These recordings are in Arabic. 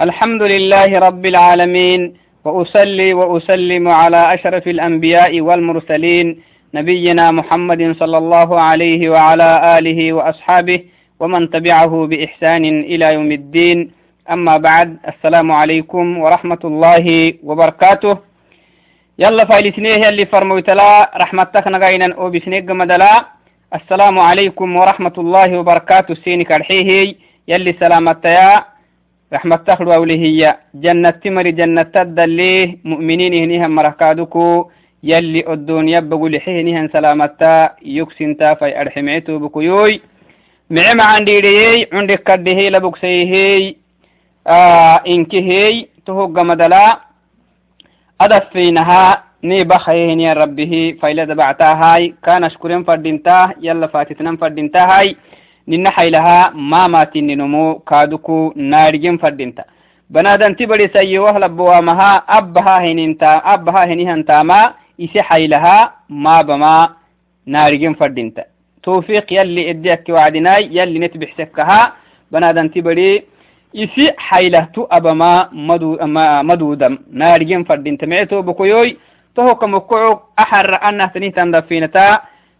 الحمد لله رب العالمين وأصلي وأسلم على أشرف الأنبياء والمرسلين نبينا محمد صلى الله عليه وعلى آله وأصحابه ومن تبعه بإحسان إلى يوم الدين. أما بعد السلام عليكم ورحمة الله وبركاته. يلا فايلتنيه اللي فرموتلا رحمتك نغاينا أو بسنيق مدلا. السلام عليكم ورحمة الله وبركاته سينك الحيه يلي سلامت يا رحمة تخلو هي جنة تمر جنة تدليه مؤمنين هنيها مركادكو يلي الدنيا بقول حينها سلامتا يكسنتا في أرحمعتو بكيوي. معما عندي لي عندك كده لبكسيه آه إنكي هي تهوغ مدلا أدفينها ني بخيهن يا ربه فإلا دبعتا هاي كان أشكرين فردينتا يلا فاتتنا فردينتا هاي ninna haylaha mamatinni nomo kaaduku naarigen fadinta banadanti barisaye wahlabowamaha abbaha heninta abbaha henihantaama ise haylaha maabama naarigen fadinta towfiq yalli eddeakki wacdinai yalli net bixsekkaha banadanti bari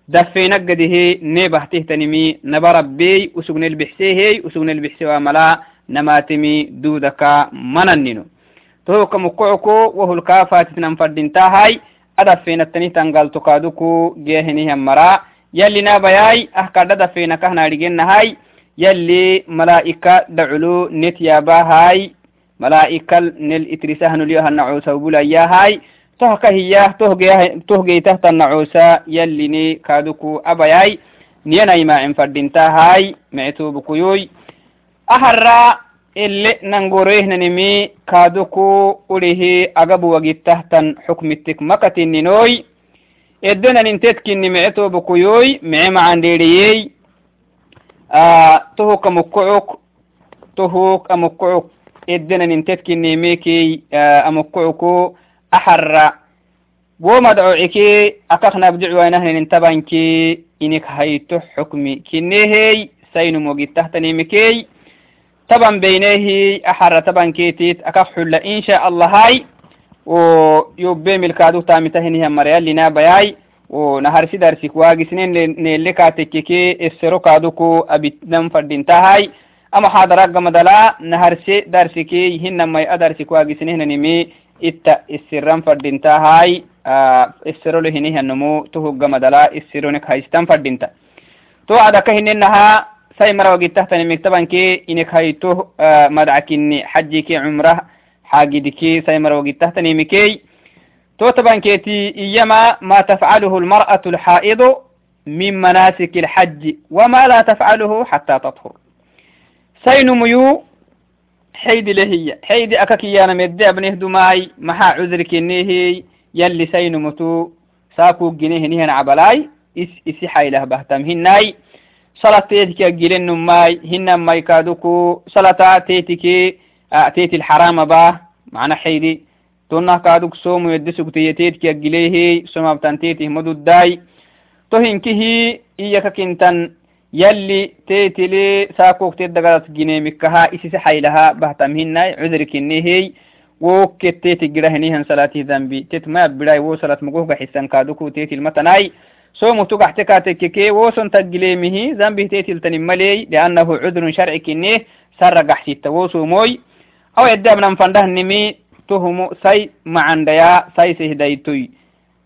دفي نقده ني بحته تنمي نبا ربي أسوغن البحسي هي أسوغن البحسي واملا نماتمي دودكا مننينو. توك مقعكو وهو الكافات تنفردين تاهاي أدفين التنيه تنقل تقادوكو جيهنيه مرا يلي نابياي أحكار دفين كهنا رجينا هاي يلي ملائكة دعلو نتيابا هاي. ملائكة نل إترسهن ليوهن نعوسو بولا هاي. Tohka hiya tohgeytahtannacuusa yallini kaaduku abayay niyanaimaacin fadhintahay mectubukuyoy aharra ele nangoroehnanimi kaaduku ulihi agabu wagittahtan xukmittik makatininoy eddenanintetkinni mecetobukuyoy mece macandheeriyey tohuk amukucuk tohuk amukucuk eddenanintetkinimekey amukucuku axarra gomadcocike akaknabdicwainahnenin tabanke inik hayto xukmi kinehey saynumogitahtanimikey taban beynehi axarra tabanketit akak xulla insha allahai o yobe milkaadu tamitahinihan marayallina bayai o naharsi darsik waagisne nele katekkeke essero kaaduku abidnan fadintahai ama xadaragamadala naharse darsike hinamay adarsik waagisnehnanimi itta isiran fadinta hai isirolo hinihannomu tuhuggamadala isironek haistan fadinta to adaka hinenaha sai marawagitahtanimik tabanke inek hayto madcakinni xajike cumrah xagidike sai marawagitahtanimikey to tabanketi iyama ma tafcaluhu almar'atu alxaa'idu min manasik alxaji wama la tafcaluhu xata tadhur saynumuyu حيد لهي. حيد أكاكيانا مدي أبنه دماي. محا عذر كنيه يلي سين متو. ساكو جنيه نهن عبلاي إس إسي حيله بهتم. هناي. صلاة تيتك أجلن نماي. هن ماي كادوكو. صلاة تيتك تيت الحرام با. معنا حيدي. تونا كادوك سوم يدسك تيتك أجليه سوم أبتن تيته مدو داي توهنكه إياك كنتن يلي تيتلي ساكوك تدقلت جنيمكها إسيس حيلها بهتمهن عذر كنيهي وكت تيتي جرهنيهن صلاة ذنبي. تتما براي وصلت مقوه حسن كادوكو تيتي المتناي سومو تقحتكا تككي وصن تجليمه ذنبه تيتي التنملي لأنه عذر شرعي كنيه سر قحسيت وصوموي أو يدام نفنده نمي تهمو سي معنديا سي سهديتوي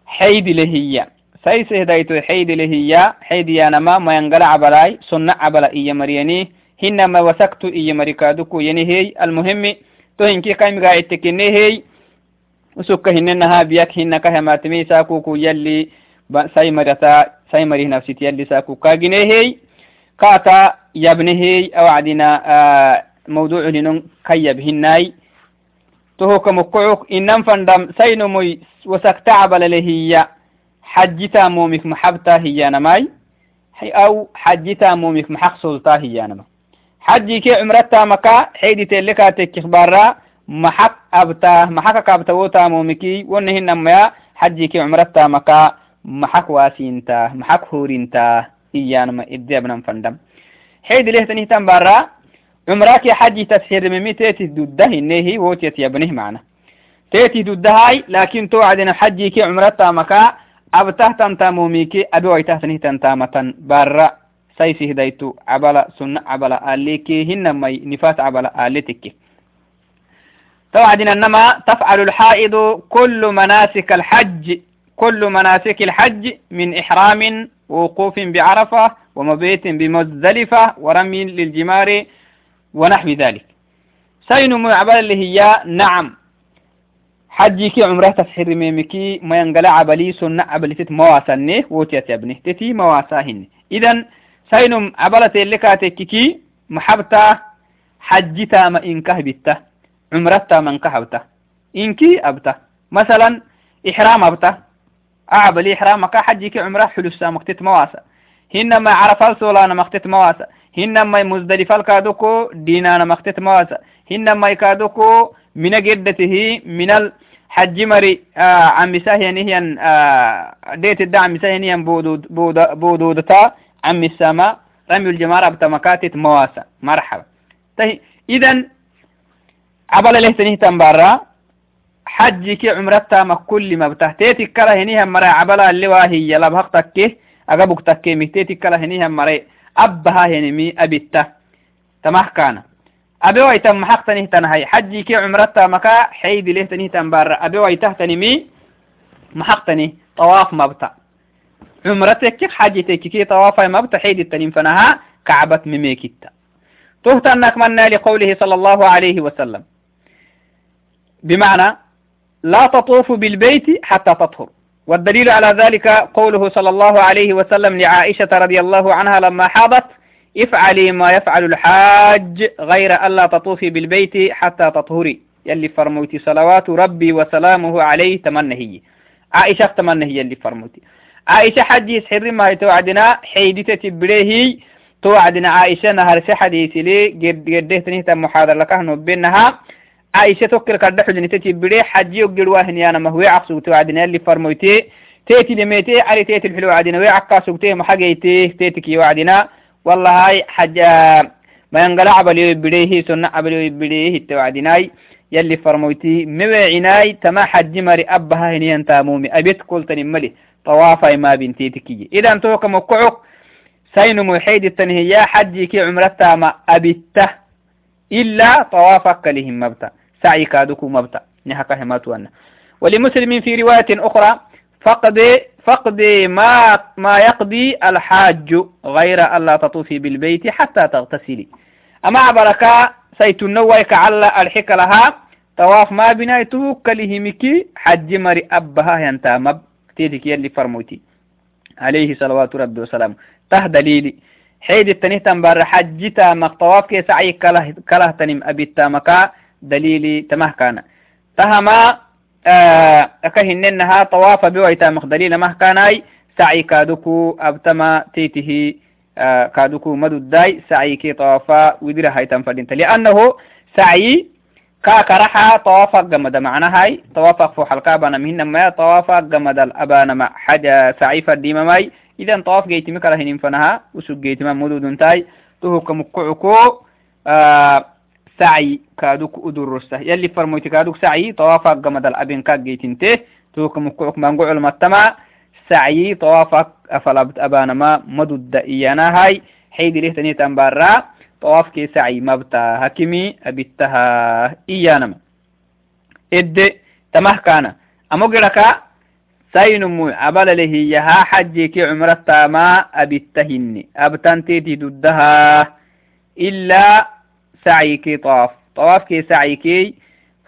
حيد لهيا. Saise dayto xeydi lehiya xeydi yanama mayangala cabalai sonna cabala iya mariyani hinama wasaktu iya marikaduku yanihey almuhimi to hinki kaimiga itekinehey usukka hinenaha biyak hinaka hamatimi sakuku yalli sai marata sai marih nafsit yalli saku kaginehey kata yabnehey awacdina mawducu linon kayab hinai tohoka mukocuk inan fandam sainomoy wasakta cabala lehiya حجتا مومك محبتا هيانماي أو حجتا مومك محق سلطا هيانما حجي كي عمرتا مكا حيدي تلكا تكيخ بارا محق أبتا محق كابتا وتا مومكي ونهن نميا. حجي كي عمرتا مكا محق واسينتا محق هورينتا إيانما إدي أبنا فندم. حيدي ليه تنهتن بارا. عمرك حج تسحر ممي تيتي دودة إنه ووتيت يبنه معنا. تيتي دودة هاي لكن توعدنا حجي كي عمرتا مكا. أبته تنتاموميكي أبي ويتهتنه تنتامة برا سيسي هدايتو. عبلا سنة عبلا آليكي هنما نفات عبلا آليتك توعدنا إنما تفعل الحائض كل مناسك الحج كل مناسك الحج من إحرام ووقوف بعرفة ومبيت بمزدلفة ورمي للجمار ونحو ذلك. سين معبال اللي هي نعم. حجيكي عمره تسحر ميمكي ما ينقلع عبلي سنة عبلي تت مواسنه ووتيت ابنه تتي مواساهن إذن سين عبلة اللي كاتككي محبتا حجتا ما إنكه بتا عمرتا من كهبتا إنكي أبتا. مثلا إحرام أبتا. أعبلي إحرامك حجيكي عمره حلوسا مكتت مواسا. هنما عرفال سولانا مكتت مواسا. هنما مزدلفة الكادوكو دينانا مكتت مواسا. هنما يكادوكو من جدته من الحج مري آه عم ساهينيهن آه ديت الدا عم ساهينيهن بودود بودودتا. عم السماء رمي الجمارة بتمكاتت مواسا. مرحبا. طيب إذن عبل له تنبارا. حجك عمرتا ما كل ما بتهتيتك كلا هنيها مرا عبلا اللي واهي يلا تكيه أجابك تكيه مهتيتك كلا هنيها مرا أبها هنمي أبيتا تمه كان أبي ويتم محق تنيه تنهي. حجي كي عمرتا مكا حيد له تنيه تنبار. أبي ويته تنمي محق تنيه طواف مبتا عمرتك حجتك كي طواف مبتا حيد التنين فنها. كعبة مميكتا تهتنك منا لقوله صلى الله عليه وسلم. بمعنى لا تطوف بالبيت حتى تطهر. والدليل على ذلك قوله صلى الله عليه وسلم لعائشة رضي الله عنها لما حاضت افعلي ما يفعل الحاج غير ألا تطوفي بالبيت حتى تطهري. يلي فرموتي صلوات ربي وسلامه عليه تمنهي. عائشة تمنهي يلي فرموتي. عائشة حجي سحر ما يتوعدنا حيدتة تبريه توعدنا. عائشة نهر سحدي سلي قد قده تنهت محاضر لكه بينها. عائشة توكل كرد حجني تتبري حجي يقل واهن يانا مهوي عقسو توعدنا يلي فرموتي. تيتي لميتي علي تيتي الحلو عدنا ويعقا سوكتي محاقيتي تيتي وعدنا. والله هاي حاجة ما ينقلع عبليو يبليه سنة عبليو يبليه التوعدناي يلي فرموتي موعيناي تما حج مري أبها هنيان تامومي أبيت كل تنملي طوافا ما بنتي تكي إذا انتوك مقعق سين محيد التنهية حجي كي عمرتا ما أبته إلا طوافك لهم مبتا. سعي كادوكو مبتا. نحكا هماتوانا ولمسلم في رواية أخرى فقد فقد ما ما يقضي الحاج غير ألا تطوفي بالبيت حتى تغتسلي. أما عبرك سيتنويك على الحك لها طواف ما بنايته كلهمك حج مري أبها ينتام تيتك يلي فرموتي. عليه صلوات ربي وسلام ته دليلي حيد التنيه تنبر حجتا مقطواف كي سعي كله كله تنم أبي التامكا دليلي تمه كان. تهما aka hinennaha tawaafa biwaitamik dalilamah kanai saci kaaduku abtama titihi kaaduku madudai saciki tawaafa widirahaitan fadinta liannahu sacyi kaakaraxa tawaafa gamada macnahai tawaafa fo halkaabana mihinamaya tawaafa gamadal abanama saci fadimamai idan tawaaf geytimi kala hininfanaha usug geytima mududuntai tuhukamukucuku سعي كادوك أدرسته يلي فرمويت كادوك سعي طوافك جمد الأبن كاك جيتنته توك مكوك منقوع المتمع سعي طوافك أفلبت أبانا ما مدد إيانا هاي. حيد ليه تنية تنبارا طواف كي سعي مبتا هكمي أبتها إيانا ما. إد تمه كان أمقلك سينمو عبال له يها حجي كي عمرتا ما أبتهن أبتنتي ضدها إلا سعيكي طواف. كي سعيكي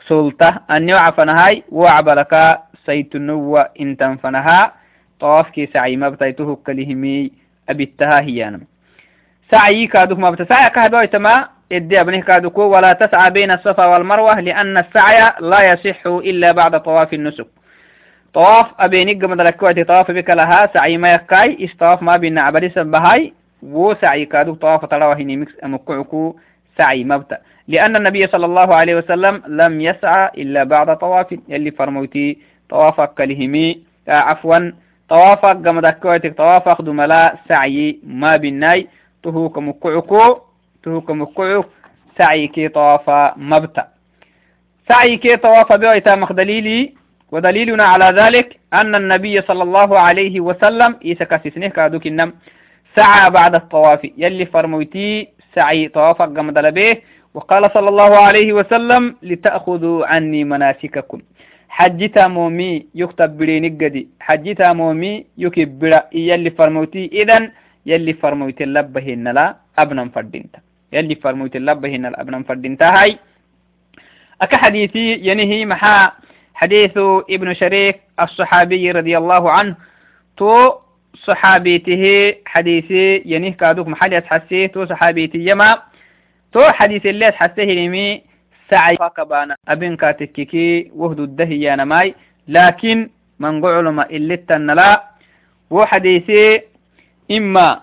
سلطة. أني وعفنهاي وعبلك سيتنوى إن تنفنها طواف كي سعي ما بتايته كلهمي أبتها هيانا سعي كادوك ما بتسعي كهدو تما إدي أبنه كادوك ولا تسعى بين الصفا والمروة لأن السعي لا يصح إلا بعد طواف النسك. طواف أبينك مدلك وقت طواف بك لها سعي ما يكاي إستواف ما بين عبدي سبهاي. وسعي كادوك طواف تراوه نمكس أمكعكو سعي مبتأ. لأن النبي صلى الله عليه وسلم لم يسعى إلا بعد طواف. يلي فرموتي طوافك كلهمي. آه عفوا طوافك قمدكوتك طوافك دملا سعي ما بالناي تهوك مكعكو تهوك مكعك سعي كي طوافا مبتأ. سعي كي طوافا بيويتا مخدليلي ودليلنا على ذلك أن النبي صلى الله عليه وسلم إيسا كاسسنه كادوك النم سعى بعد الطواف. يلي فرمويتي سعي طوافا قمد لبيه وقال صلى الله عليه وسلم لتأخذوا عني مناسككم. حجتا مومي يكتب برينك قدي حجتا مومي يكب برا يلي فرموتي إذن يلي فرموتي اللبهن لا أبنا فردينتا. يلي فرموتي اللبهن لا أبنا فردينتا. هاي أكا حديثي ينهي محا حديث ابن شريك الصحابي رضي الله عنه. تو صحابيته حديثي ينهي كادوك محل يتحسيه تو صحابيتي يما تو حديث اللي يتحسيه لمي سعي. فكبانا أبن كاتككي وهد الدهي ماي. لكن من قعلم اللي التنلا وحديثي إما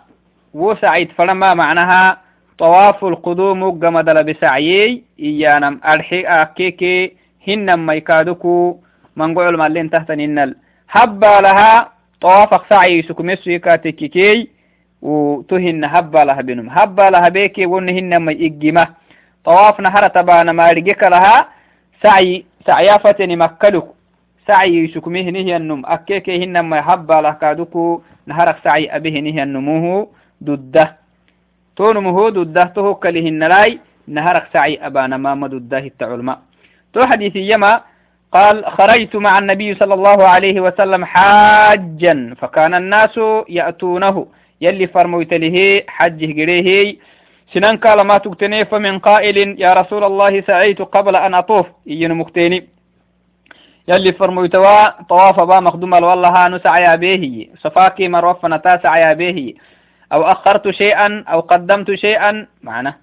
وسعيد فلما معناها طواف القدوم قمدل بسعيي إيانا أرحي أكيكي هنما يكادكو من قول مالين تحت النل هبا لها طواف سعي سكمسي كاتككي وتهن هبا لها بنم. هبا لها بيكي ونهن ما إجمة طواف نهر تبانا ما رجك لها. سعي سعيافتني مكلك. سعي سكمه نهي النم. أكيكي هنما هبا لها كادكو نهرك سعي أبيه نهي النموه. ضده تونمه ضده تهكلهن لاي. نهرك سعي أبانا ما ضده التعلماء. تو حديثي يما قال خرجت مع النبي صلى الله عليه وسلم حاجا. فكان الناس يأتونه. يلي فرموت له حجه قريه. سنان قال ما تكتني فمن قائل يا رسول الله سعيت قبل أن أطوف. إين مكتيني يلي فرموتوا طواف با مخدوم والله سعيا به صفاكي مروفنا تا سعيا به أو أخرت شيئا أو قدمت شيئا معناه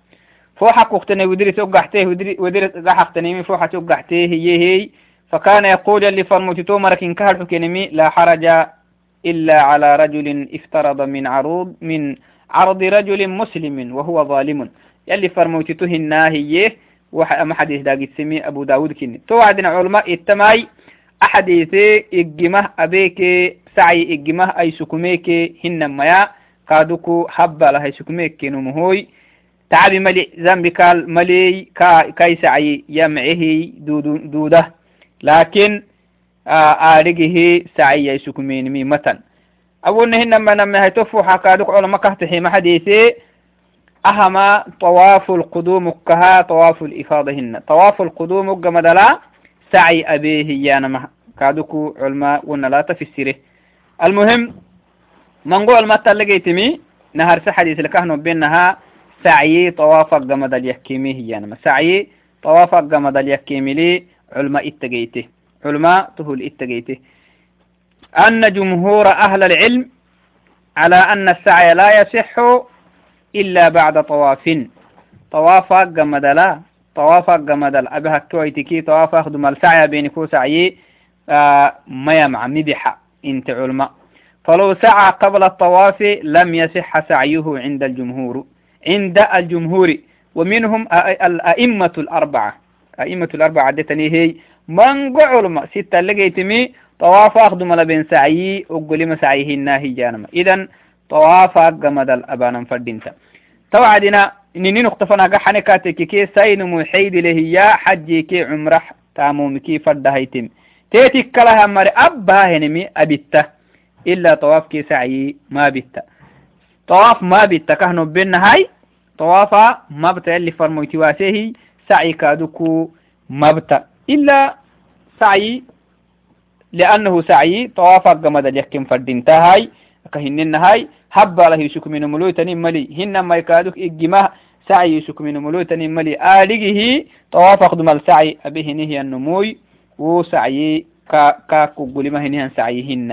فوحك وقتني ودري توقعته ودري ودري قحقتني من فوحة توقعته هي هي. فكان يقول اللي فرموت تومرك إن كهر حكينمي لا حرج إلا على رجل افترض من عروض من عرض رجل مسلم وهو ظالم. يلي فرموت تهنا هي وما حديث داقي سمي أبو داود كني توعدنا علماء التماي أحاديثي إجمه أبيك سعي إجمه أي سكميك هنما يا كادوكو حبا لها سكميك نمهوي تعبي ملي ذنبي قال ملي كا كاي سعي يمعه دودة. لكن آرقه سعي يسكمين مي متن أول نهن ما نما هيتفو حكادك علماء كهتحي ما حديثي. أهما طواف القدوم كها طواف الإفاضة هن. طواف القدوم قمدلا سعي أبيه يانا كادوكو علماء ونا في تفسيره المهم من قول ما تلقيتمي نهر سحديث لكهنو بينها سعي طوافق جمد اليكيمي هي يعني سعي طوافق جمد اليكيمي لي علماء اتقيته. علماء تهل اتقيته. أن جمهور أهل العلم على أن السعي لا يصح إلا بعد طواف. طوافق جمد لا طوافق جمد أبها كويتكي طوافق دم السعي بينكو سعي آه ما يمع مبحة إنت علماء. فلو سعى قبل الطواف لم يصح سعيه عند الجمهور عند الجمهور. ومنهم الأئمة الأربعة. أئمة الأربعة عدتني هي من علماء ستة لقيتمي طواف أخدم لبين سعي أقول ما سعيه الناهي جانما إذن طواف أقمد الأبانا فردينتا توعدنا نيني نقطفنا قحني كاتك كي سين محيد لهي حجي كي عمره تاموم كي فرد هيتم. تيتك كلها مر أبها هنمي أبتا إلا طواف كي سعي ما بتا طواف ما بتا كهنو بين هاي طوافا مبتا اللي فرمويتي واسيه سعي كادوكو مبتا إلا سعي لأنه سعي طوافا قمد اليكم فردين هاي كهنن هاي هبا له يشك من ملوتني ملي هن ما يكادوك إجماه سعي يشك من ملوتني ملي آلقه طواف أخدم السعي أبيه نهي النموي وسعي كا كا كقول ما هنيان سعيهن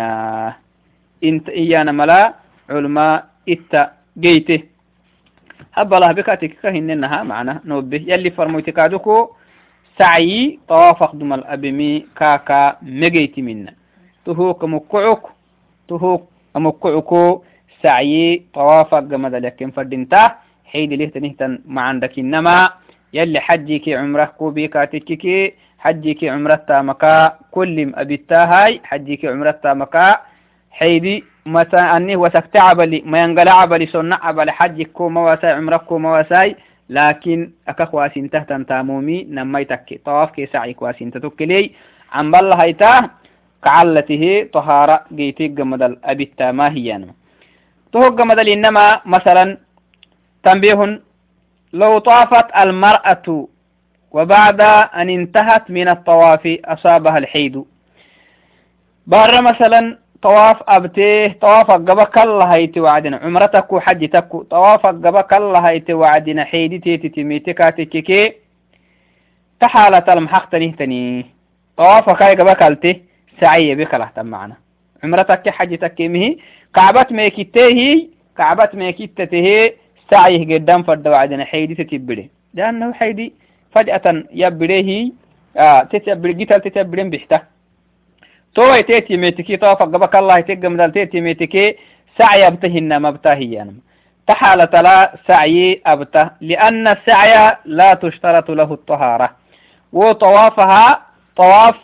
انت إيانا ملا علماء إتا جيته هبا الله بكاتك كهننها معنا. نوبه. يلي فرمويت كادوكو سعي طواف أخدم الأبمي كاكا مجيت منا تهوك مكعك تهوك مكعكو سعي طواف قمد لكن فردنتا حيد له تنهتن ما عندك إنما. يلي حجيك عمره كوبي كاتككي حجيك عمره تامكا. كل أبيتا هاي حجيك عمره تامكا. حيدي متى أني وسكت عبلي ما ينقل عبلي سنة عبلي حجك كو مواساي عمرك كو مواساي لكن أكا خواسين تهتن تامومي نمي تكي. طواف كي سعي كواسين تتكلي عن بالله هيتا كعلته طهارة جيتي جمدل أبي ما هي أنا تهو جمدل إنما مثلا تنبيه لو طافت المرأة وبعد أن انتهت من الطواف أصابها الحيد. بار مثلا طواف أبتيه طواف قبك الله هيت وعدنا. عمرتك وحجتك طواف قبك الله هيت وعدنا. حيدي تيتي تميتك كي تحالة المحق تني. طواف كاي قبك التي سعي بك له معنا. عمرتك حجتك مهي. كعبت ميكتيه كعبت ميكتته سعيه قدام فرد وعدنا. حيدي تتبري لأنه حيدي فجأة يبريه آه تتبري قتل تتبرين بحته تو تيتي ميتكي تو فقبك الله تقم دل تيتي ميتكي سعي أبتهن مبتهي تحالة لا سعي أبته لأن السعي لا تشترط له الطهارة. وطوافها طواف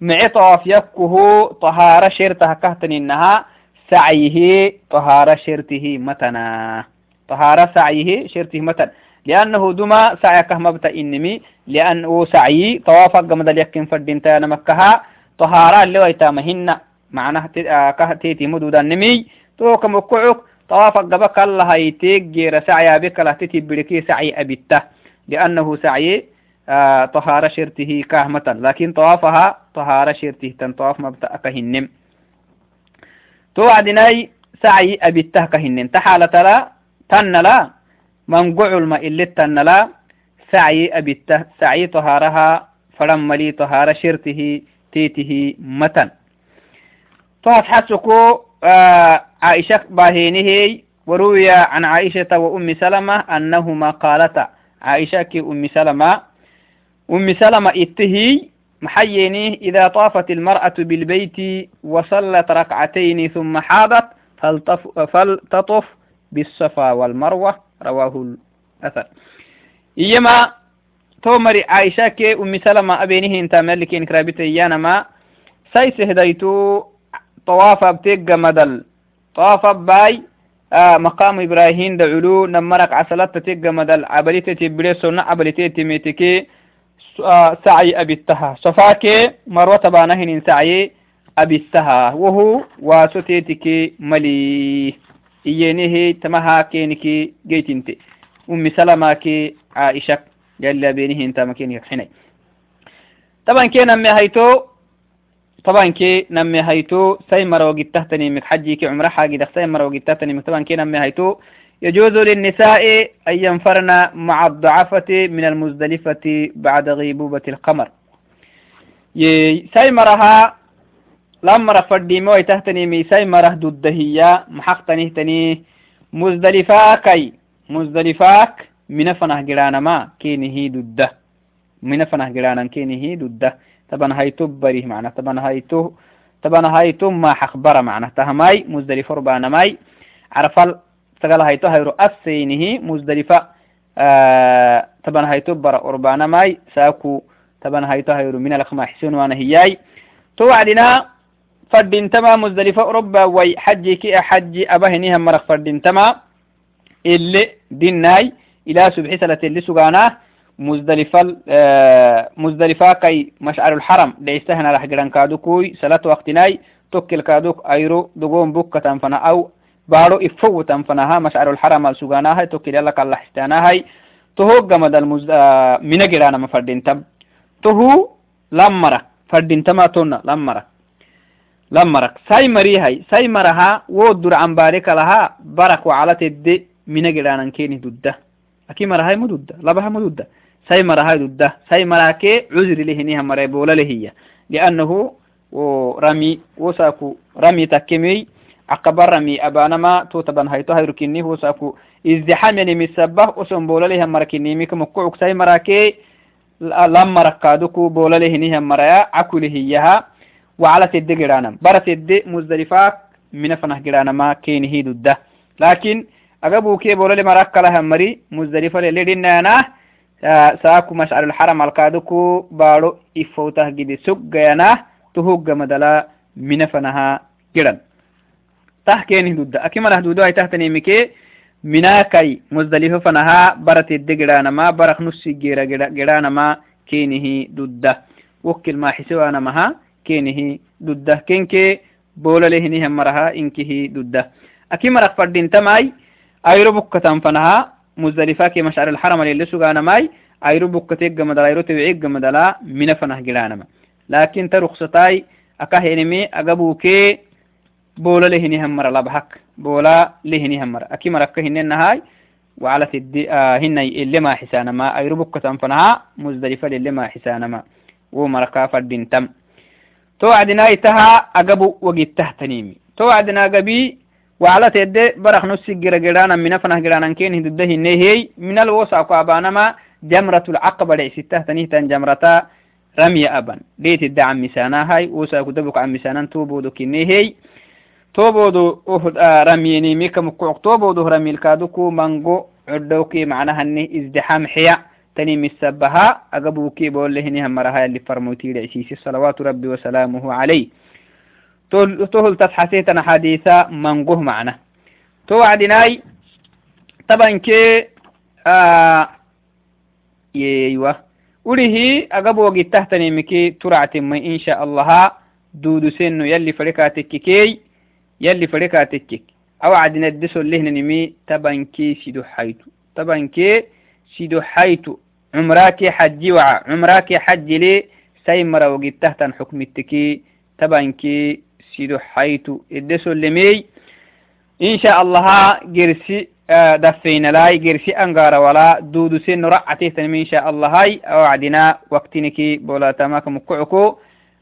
مع طواف يكه طهارة شرتها كهتن إنها سعيه طهارة شرته متنا. طهارة سعيه شرته متن. لأنه دما سعيك مبتا إنمي لأنه سعي طواف قمد اليكين فردين تانا مكها طهارة اللي ويتامهن معناه آه، تيتي مدودا نمي تو كمكعك طواف قبك الله يتيك جير سعي بك لا تتي بركي سعي أبته لأنه سعي آه طهارة شرته كهمة. لكن طوافها طهارة شرته. تنطواف مبتأ كهنم تو عدناي سعي أبته كهنم تحالة لا تن لا. منقع الماء اللي تن لا. سعي أبته سعي طهارها. فلم ملي طهارة شرته. تيته متن. طهت حسكو آه عائشة باهينه وروي عن عائشة وأم سلمة أنهما قالتا. عائشة كي أم سلمة. أم سلمة إتهي محييني إذا طافت المرأة بالبيت وصلت ركعتين ثم حاضت فلتطف بالصفا والمروة. رواه الأثر. إيما تومري عائشة كي أم سلمة أبينه انت ملك إنكرابت إيانا ما سيس هديتو طواف بتيق مدل طواف باي آه مقام إبراهيم دعلو نمرك عسلت تيق مدل عبلتي تبري سنة عبلتي تميتكي سعي أبتها صفاكي مروة بانهن سعي أبتها وهو واسوتيتك ملي إينيه تمها كينكي جيتنتي أم سلمة كي عائشة قال بينه انت مكين يحني طبعا كي نمي هيتو طبعا كي نمي هيتو سيمر وقت تهتني مك حجي كي عمره حاجي سيمر وقت تهتني مك. طبعا كي نمي هيتو يجوز للنساء أن ينفرن مع الضعفة من المزدلفة بعد غيبوبة القمر. سيمرها لما رفضي موي تهتني مي سيمره ضدهية محقتني تني مزدلفة كي مزدلفاك من فنه جرانا ما كينه ددة من فنه جرانا كينه ددة طبعا هاي تبريه معنا طبعا هاي تو طبعا هاي توم ما حخبر معنا تهماي مزدلف ربانا ماي عرف ال تقال هاي تو هيرو أسينه مزدلفة آه طبعا هاي تبر أربانا ماي ساكو طبعا هاي تو هيرو من الأخ حسين وأنا هياي تو علينا فردين تما مزدلفة أوروبا وي حجي كي حجي أبهنيها مرخ فردين تما اللي دين ناي إلى سبح سلة اللي سجانا مزدلفة آه مزدلفة كي مشعر الحرم. ليستهنا رح جران كادوكوي صلاة وقتناي توكل كادوك أيرو دقوم بوكة تنفنا أو بارو إفو تنفناها مشعر الحرم السجانا توكل الله كالله استانا هاي. تهو جمد المز آه من جرانا مفردين تب تهو لمرة فردين تما تونا لمرة لمرك ساي مري هاي ساي مرها ودر عن بارك لها برك وعلى تدي من جرانا كيني دده أكي مرهاي مدودة لبها مدودة. ساي مرهاي دودة. ساي مراكي عذر لهنيها مرأي بولا لهي لأنه رمي وساكو رمي تكمي عقبر رمي أبانما توتبان هايتو هيركني وساكو إزدحام يعني مسبه أسم بولا لها مركني ميك مكوعك ساي مراكي لما ركادوكو بولا لهنيها مرأي عكو لهيها وعلى تد جرانم برا تد مزدلفاك من فنه جرانما كينهي دودة. لكن agabuke bolole marakkalahan mari muzdalifale ledinayana saaku mashcar alxaram alkaaduku baado ifowtah gidi suggayana tuhugga madala minafanaha giran tah kenih dudda aki malah dudo ay tahtanimike مناكي مزدلفة فنها برت الدقران ما برخ نسي جيرا جيران ما كينه ضده وكل ما حسوانا مها كينه ضده كينك بولا أيرو بكتان فنها مزدلفة كي مشعر الحرم اللي سوغانا ماي أيرو بكتيك جمدلا أيرو تبعيك جمدلا من فنه جلانما لكن ترخصتاي أكهنمي أقبوكي بولا لهني همر لبحك بولا لهني همر أكي مركه هنن هاي وعلى تدي آه هن اللي ما حسانا ما أي ربك تنفنها مزدلفة اللي ما حسانا ما ومركا فردين تم توعدنا يتها أقبو وقت تهتنيمي توعدنا قبي وعلى تدي برخ نسي جرا جرانا من فنه جرانا كين هدده هي من الوسع قابانا ما جمرة العقبة لعسته تنهتن جمرتا رمي أبا ليت الدعم مسانا هاي. وسا كدبك عن مسانا توبو دو كيني هي توبودو أهد رميني ميكا مكوك. توبودو رمي الكادوكو مانغو عدوكي معناها اني ازدحام حيا. تني مسبها أقبوكي بقول لهني همرها اللي فرموتي لعسيسي صلوات ربي وسلامه عليه. تهل تتحسيتنا حديثا منغوه معنا. توعدناي طبعا كي آه ييوه. وليه أقبوغي تحتني مكي ترعت ما إن شاء الله. دودو سنو يلي فريكاتك كي يلي فريكا تكك أو عدنا الدسو اللي هنا نمي تبنكي سيدو حيتو. تبنكي سيدو حيتو الدسو اللي مي إن شاء الله جرسي آه، دفينا لاي جرسي أنغارا ولا دودو سن تنمي إن شاء الله هاي. أو عدنا وقتنكي بولا تماك مكعكو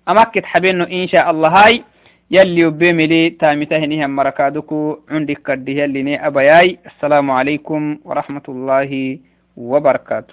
أمكت حبينو إن شاء الله يلي وبيملي تامتهنها مركادكو. عندك كده يلي أبياي. السلام عليكم ورحمة الله وبركاته.